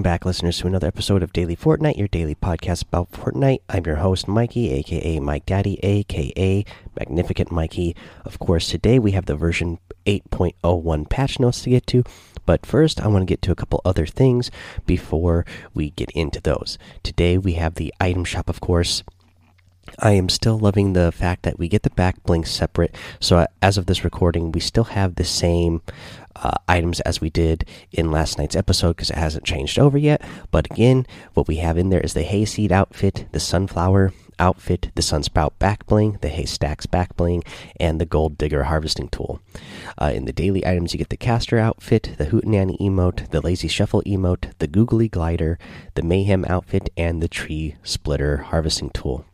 Welcome back, listeners, to another episode of Daily Fortnite, your daily podcast about Fortnite. I'm your host, Mikey, aka Mike Daddy, aka Magnificent Mikey. Of course, today we have the version 8.01 patch notes to get to, but first, I want to get to a couple other things before we get into those. Today, we have the item shop, of course. I am still loving the fact that we get the back bling separate. So, uh, as of this recording, we still have the same uh, items as we did in last night's episode because it hasn't changed over yet. But again, what we have in there is the hayseed outfit, the sunflower outfit, the sunspout back bling, the haystacks back bling, and the gold digger harvesting tool. Uh, in the daily items, you get the caster outfit, the hootenanny emote, the lazy shuffle emote, the googly glider, the mayhem outfit, and the tree splitter harvesting tool.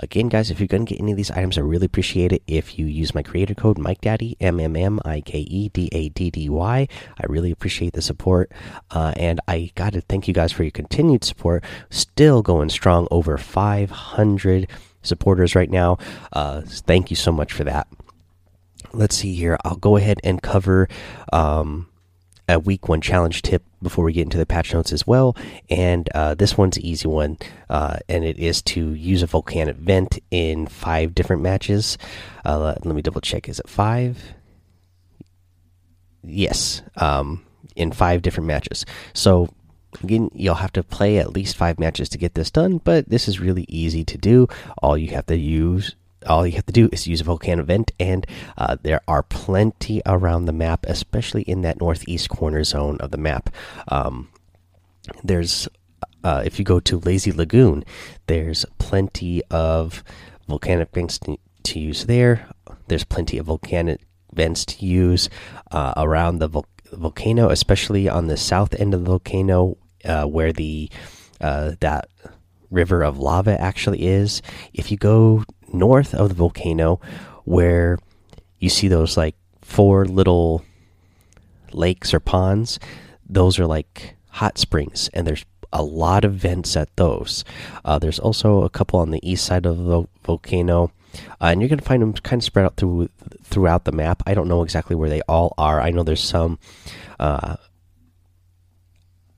Again, guys, if you're going to get any of these items, I really appreciate it if you use my creator code Mike MikeDaddy, M M M I K E D A D D Y. I really appreciate the support. Uh, and I got to thank you guys for your continued support. Still going strong, over 500 supporters right now. Uh, thank you so much for that. Let's see here. I'll go ahead and cover. Um, a week one challenge tip before we get into the patch notes as well. And uh, this one's an easy one, uh, and it is to use a volcanic vent in five different matches. Uh, let, let, me double check. Is it five? Yes, um, in five different matches. So again, you'll have to play at least five matches to get this done, but this is really easy to do. All you have to use all you have to do is use a volcano vent, and uh, there are plenty around the map, especially in that northeast corner zone of the map. Um, there's, uh, if you go to Lazy Lagoon, there's plenty of volcanic vents to, use there. There's plenty of volcanic vents to use uh, around the vol volcano, especially on the south end of the volcano, uh, where the uh, that river of lava actually is. If you go north of the volcano where you see those like four little lakes or ponds. Those are like hot springs, and there's a lot of vents at those. Uh, there's also a couple on the east side of the volcano, uh, and you're gonna find them kind of spread out through throughout the map. I don't know exactly where they all are. I know there's some uh,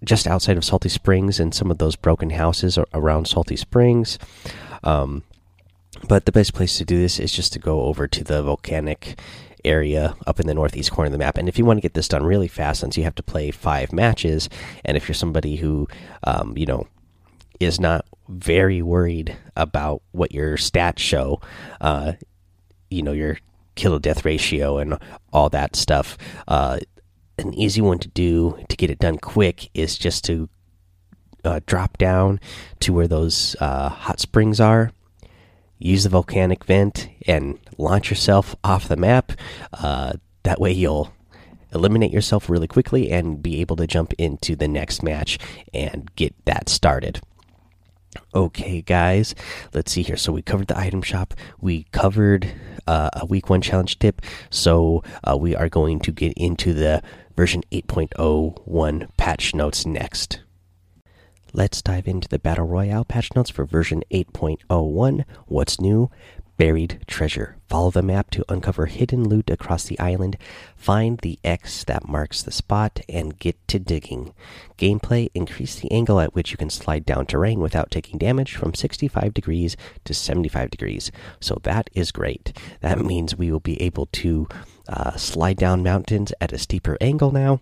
just outside of Salty Springs and some of those broken houses around Salty Springs. Um, but the best place to do this is just to go over to the volcanic area up in the northeast corner of the map. And if you want to get this done really fast, since you have to play five matches, and if you're somebody who, um, you know, is not very worried about what your stats show, uh, you know, your kill to death ratio and all that stuff, uh, an easy one to do to get it done quick is just to uh, drop down to where those uh, hot springs are use the volcanic vent and launch yourself off the map. Uh, that way, you'll eliminate yourself really quickly and be able to jump into the next match and get that started. Okay, guys, let's see here. So, we covered the item shop, we covered uh, a week one challenge tip. So, uh, we are going to get into the version 8.01 patch notes next. Let's dive into the Battle Royale patch notes for version 8.01. What's new? Buried treasure. Follow the map to uncover hidden loot across the island. Find the X that marks the spot and get to digging. Gameplay Increase the angle at which you can slide down terrain without taking damage from 65 degrees to 75 degrees. So that is great. That means we will be able to uh, slide down mountains at a steeper angle now,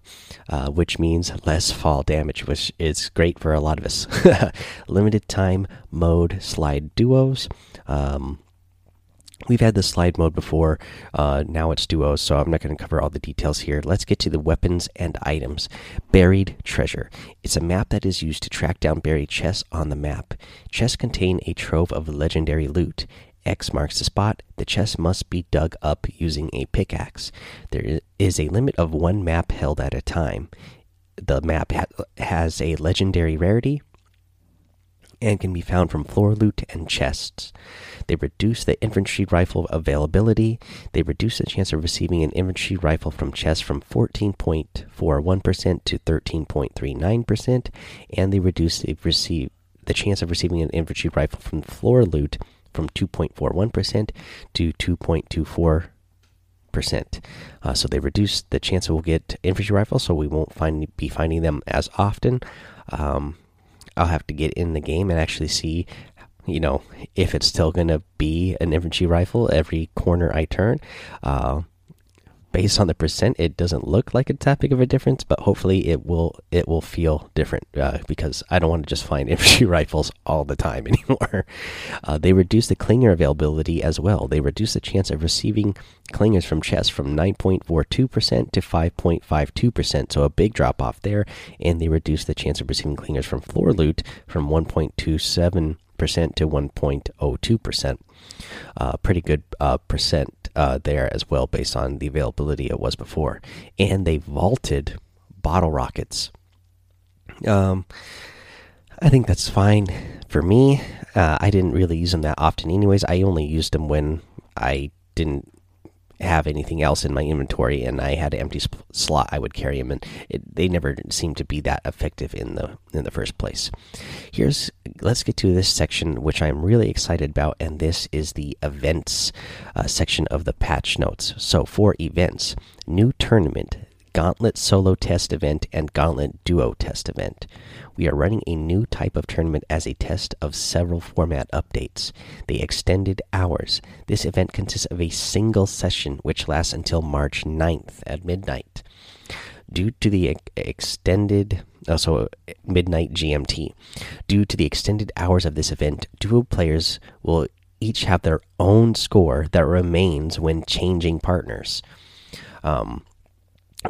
uh, which means less fall damage, which is great for a lot of us. Limited time mode slide duos. Um, We've had the slide mode before. Uh, now it's duos, so I'm not going to cover all the details here. Let's get to the weapons and items. Buried treasure. It's a map that is used to track down buried chests on the map. Chests contain a trove of legendary loot. X marks the spot. The chest must be dug up using a pickaxe. There is a limit of one map held at a time. The map ha has a legendary rarity and can be found from floor loot and chests. They reduce the infantry rifle availability. They reduce the chance of receiving an infantry rifle from chests from 14.41% to 13.39%, and they reduce the receive the chance of receiving an infantry rifle from floor loot from 2.41% to 2.24 percent. Uh, so they reduce the chance we'll get infantry rifles, so we won't find be finding them as often. Um, I'll have to get in the game and actually see, you know, if it's still going to be an infantry rifle every corner I turn. Uh, based on the percent, it doesn't look like it's that big of a difference, but hopefully it will it will feel different uh, because I don't want to just find infantry rifles all the time anymore. Uh, they reduce the clinger availability as well. They reduce the chance of receiving clingers from chests from 9.42% to 5.52%, so a big drop off there. And they reduce the chance of receiving clingers from floor loot from 1.27 percent to 1.02 percent. Uh, pretty good uh, percent uh, there as well, based on the availability it was before. And they vaulted bottle rockets. Um, I think that's fine for me. Uh, I didn't really use them that often, anyways. I only used them when I didn't have anything else in my inventory and I had an empty slot, I would carry them, and it, they never seemed to be that effective in the in the first place. Here's let's get to this section, which I'm really excited about, and this is the events uh, section of the patch notes. So for events, new tournament, Gauntlet solo test event, and Gauntlet duo test event. We are running a new type of tournament as a test of several format updates. The extended hours. This event consists of a single session which lasts until March 9th at midnight. Due to the extended also uh, midnight GMT. Due to the extended hours of this event, duo players will each have their own score that remains when changing partners. Um,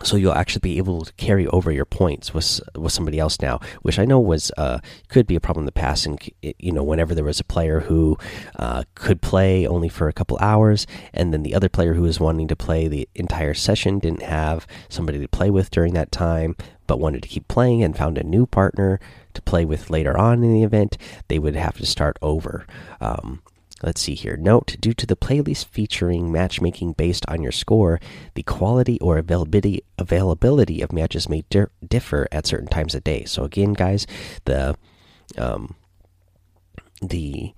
so you'll actually be able to carry over your points with with somebody else now, which I know was uh, could be a problem in the past. And you know, whenever there was a player who uh, could play only for a couple hours, and then the other player who was wanting to play the entire session didn't have somebody to play with during that time, but wanted to keep playing and found a new partner to play with later on in the event, they would have to start over. Um, Let's see here. Note, due to the playlist featuring matchmaking based on your score, the quality or availability availability of matches may di differ at certain times of day. So again, guys, the um, the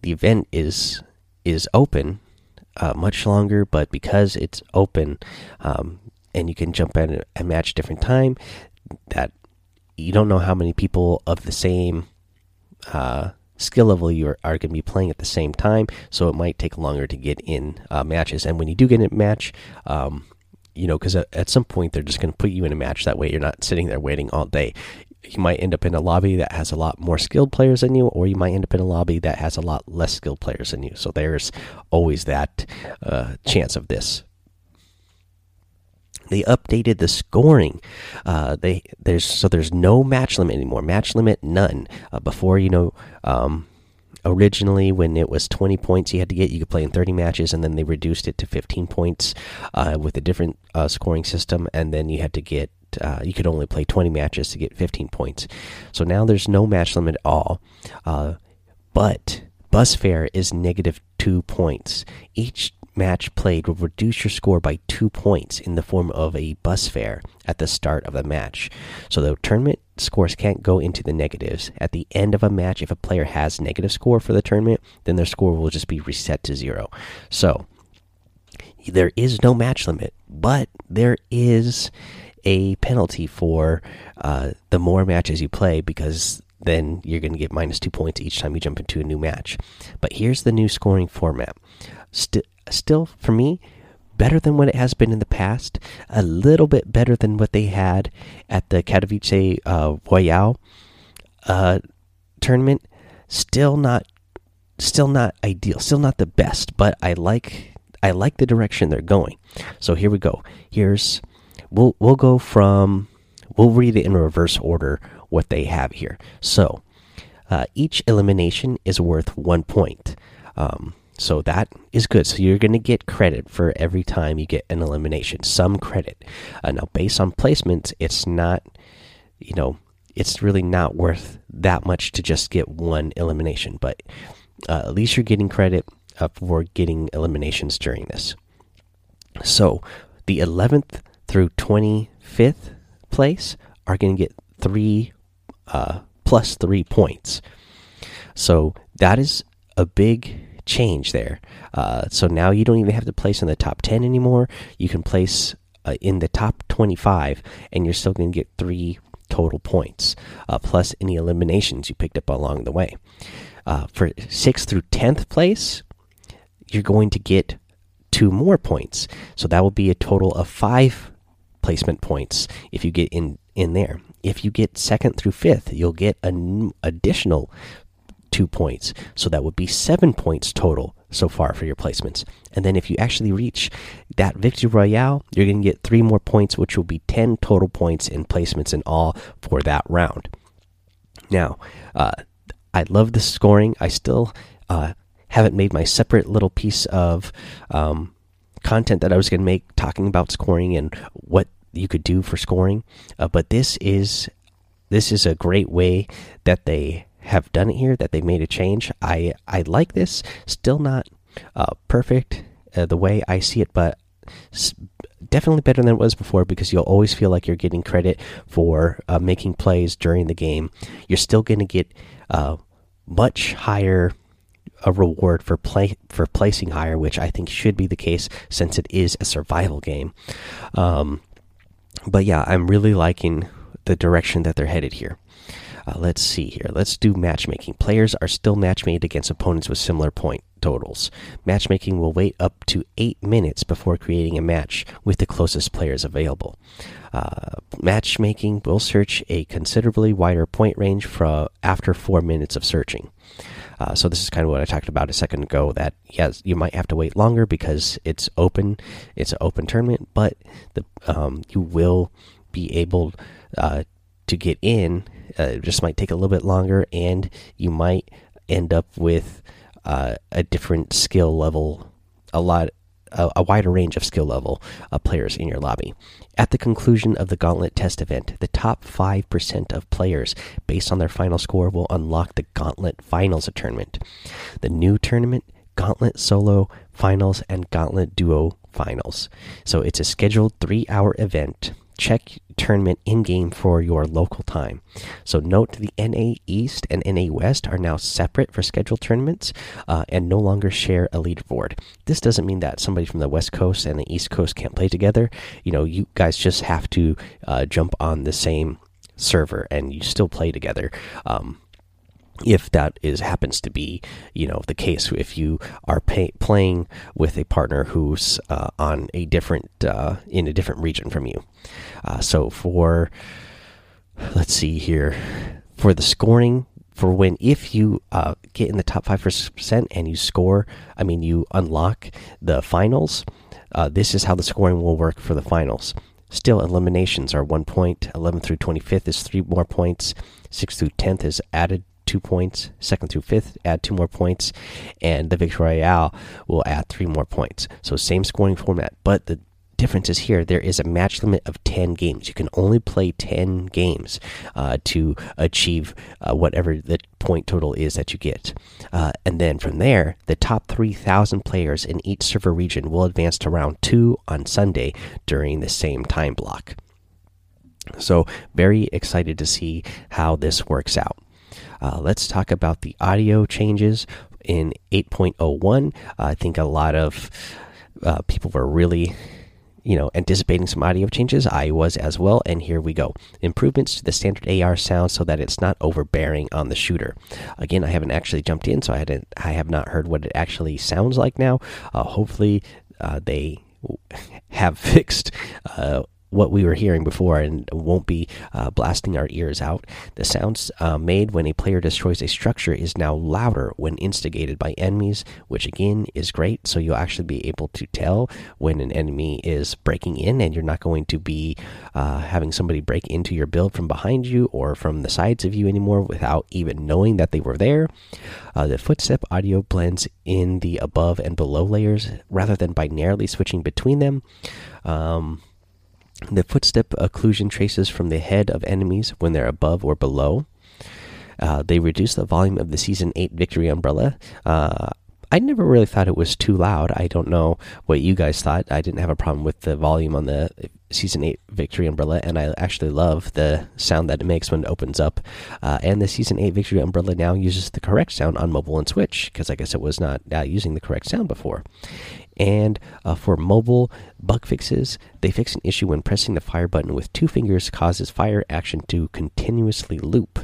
the event is is open uh, much longer, but because it's open um, and you can jump in and match different time, that you don't know how many people of the same uh, skill level you are, are going to be playing at the same time, so it might take longer to get in uh, matches. And when you do get in a match, um, you know, because at, at, some point they're just going to put you in a match. That way, you're not sitting there waiting all day. You might end up in a lobby that has a lot more skilled players than you, or you might end up in a lobby that has a lot less skilled players than you. So there's always that uh, chance of this they updated the scoring. Uh, they there's so there's no match limit anymore. Match limit none. Uh, before you know, um, originally when it was 20 points you had to get, you could play in 30 matches, and then they reduced it to 15 points uh, with a different uh, scoring system, and then you had to get. Uh, you could only play 20 matches to get 15 points. So now there's no match limit at all. Uh, but bus fare is negative two points. Each match played will reduce your score by two points in the form of a bus fare at the start of the match. So the tournament scores can't go into the negatives. At the end of a match, if a player has negative score for the tournament, then their score will just be reset to zero. So there is no match limit, but there is a penalty for uh, the more matches you play because then you're going to get minus two points each time you jump into a new match. But here's the new scoring format. St still, for me, better than what it has been in the past. A little bit better than what they had at the Katowice uh, Royale uh, tournament. Still not, still not ideal. Still not the best, but I like, I like the direction they're going. So here we go. Here's, we'll we'll go from, we'll read it in reverse order what they have here. So. Uh, each elimination is worth one point. Um, so that is good. So you're going to get credit for every time you get an elimination, some credit. Uh, now, based on placements, it's not, you know, it's really not worth that much to just get one elimination, but uh, at least you're getting credit uh, for getting eliminations during this. So the 11th through 25th place are going to get three uh, plus three points. So that is a big change there. Uh, so now you don't even have to place in the top 10 anymore. You can place uh, in the top 25, and you're still going to get three total points, uh, plus any eliminations you picked up along the way. Uh, for 6th through 10th place, you're going to get two more points. So that will be a total of five placement points if you get in in there. If you get second through fifth, you'll get an additional two points. So that would be seven points total so far for your placements. And then if you actually reach that victory royale, you're going to get three more points, which will be 10 total points in placements in all for that round. Now, uh, I love the scoring. I still uh, haven't made my separate little piece of um, content that I was going to make talking about scoring and what you could do for scoring. Uh, but this is this is a great way that they have done it here. That they made a change. I I like this. Still not uh, perfect uh, the way I see it, but definitely better than it was before because you'll always feel like you're getting credit for uh, making plays during the game. You're still going to get uh, much higher a reward for play for placing higher, which I think should be the case since it is a survival game. Um, but yeah, I'm really liking the direction that they're headed here. Uh, let's see here. Let's do matchmaking. Players are still matchmade against opponents with similar point totals. Matchmaking will wait up to eight minutes before creating a match with the closest players available. Uh, matchmaking will search a considerably wider point range for after four minutes of searching. Uh, so this is kind of what I talked about a second ago. That yes, you might have to wait longer because it's open. It's an open tournament, but the um, you will be able uh, to get in. Uh, it just might take a little bit longer, and you might end up with uh, a different skill level. A lot a, wider range of skill level uh, players in your lobby. At the conclusion of the Gauntlet test event, the top 5% of players, based on their final score, will unlock the Gauntlet Finals tournament. The new tournament, Gauntlet Solo Finals, and Gauntlet Duo Finals. So it's a scheduled three hour event check tournament in game for your local time. So, note the NA East and NA West are now separate for scheduled tournaments uh, and no longer share a leaderboard. This doesn't mean that somebody from the West Coast and the East Coast can't play together. You know, you guys just have to uh, jump on the same server and you still play together. Um, if that is happens to be you know the case if you are pay, playing with a partner who's uh, on a different uh, in a different region from you uh, so for let's see here for the scoring for when if you uh, get in the top 5% and you score i mean you unlock the finals uh, this is how the scoring will work for the finals Still, eliminations are one point. 11 through 25th is three more points. 6 through 10th is added two points. Second through fifth, add two more points, and the Victory Royale will add three more points. So same scoring format, but the difference is here there is a match limit of 10 games you can only play 10 games uh, to achieve uh, whatever the point total is that you get uh, and then from there the top 3000 players in each server region will advance to round 2 on sunday during the same time block so very excited to see how this works out uh, let's talk about the audio changes in 8.01. Uh, I think a lot of uh, people were really you know, anticipating some audio changes. I was as well, and here we go. Improvements to the standard AR sound so that it's not overbearing on the shooter. Again, I haven't actually jumped in, so I hadn't, I have not heard what it actually sounds like now. Uh, hopefully, uh, they have fixed uh, what we were hearing before and won't be uh, blasting our ears out. The sounds uh, made when a player destroys a structure is now louder when instigated by enemies, which again is great. So you'll actually be able to tell when an enemy is breaking in, and you're not going to be uh, having somebody break into your build from behind you or from the sides of you anymore without even knowing that they were there. Uh, the footstep audio blends in the above and below layers rather than binarily switching between them. Um, the footstep occlusion traces from the head of enemies when they're above or below. Uh, they reduce the volume of the season 8 victory umbrella. Uh, I never really thought it was too loud. I don't know what you guys thought. I didn't have a problem with the volume on the Season 8 Victory Umbrella, and I actually love the sound that it makes when it opens up. Uh, and the Season 8 Victory Umbrella now uses the correct sound on mobile and Switch, because I guess it was not uh, using the correct sound before. And uh, for mobile bug fixes, they fix an issue when pressing the fire button with two fingers causes fire action to continuously loop.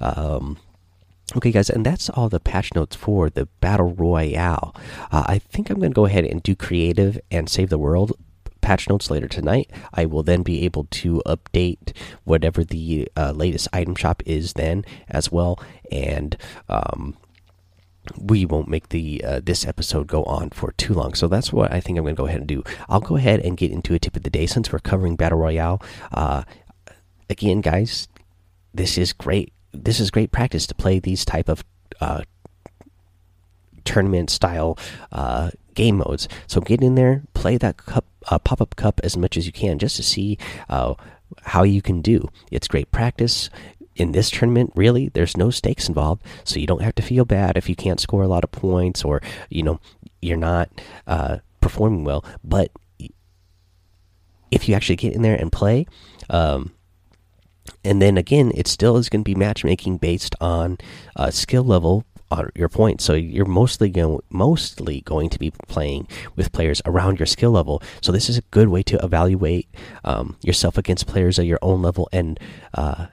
Um, Okay, guys, and that's all the patch notes for the Battle Royale. Uh, I think I'm going to go ahead and do creative and save the world patch notes later tonight. I will then be able to update whatever the uh, latest item shop is then as well, and um, we won't make the uh, this episode go on for too long. So that's what I think I'm going to go ahead and do. I'll go ahead and get into a tip of the day since we're covering battle royale. Uh, again, guys, this is great. This is great practice to play these type of uh, tournament style uh, game modes. So get in there, play that cup uh, pop up cup as much as you can, just to see uh, how you can do. It's great practice. In this tournament, really, there's no stakes involved, so you don't have to feel bad if you can't score a lot of points or you know you're not uh, performing well. But if you actually get in there and play, um, and then again, it still is going to be matchmaking based on uh, skill level on your point. So you're mostly going mostly going to be playing with players around your skill level. So this is a good way to evaluate um, yourself against players at your own level and uh,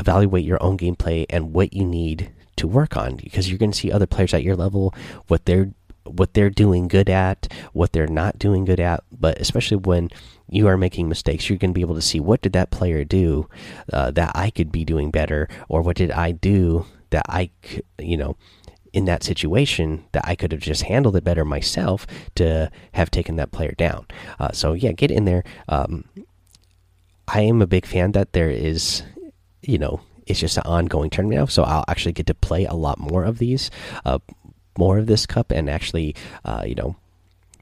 evaluate your own gameplay and what you need to work on because you're going to see other players at your level what they're what they're doing good at, what they're not doing good at, but especially when you are making mistakes, you're going to be able to see what did that player do uh, that I could be doing better, or what did I do that I, you know, in that situation that I could have just handled it better myself to have taken that player down. Uh, so yeah, get in there. Um, I am a big fan that there is, you know, it's just an ongoing tournament now, so I'll actually get to play a lot more of these, uh, more of this cup, and actually, uh, you know,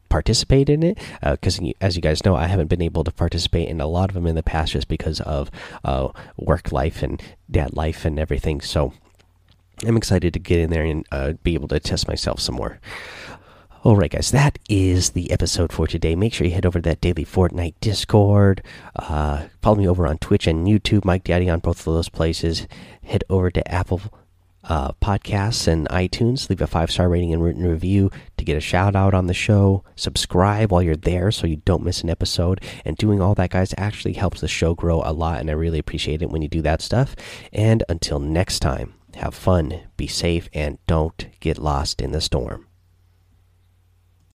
participate in it because uh, as you guys know i haven't been able to participate in a lot of them in the past just because of uh, work life and dad life and everything so I'm excited to get in there and uh, be able to test myself some more. All right, guys, that is the episode for today. Make sure you head over to that daily Fortnite Discord. Uh, follow me over on Twitch and YouTube, Mike Daddy on both of those places. Head over to Apple uh, Podcasts and iTunes. Leave a five star rating and written review to get a shout out on the show. Subscribe while you're there so you don't miss an episode. And doing all that, guys, actually helps the show grow a lot. And I really appreciate it when you do that stuff. And until next time. Have fun, be safe, and don't get lost in the storm.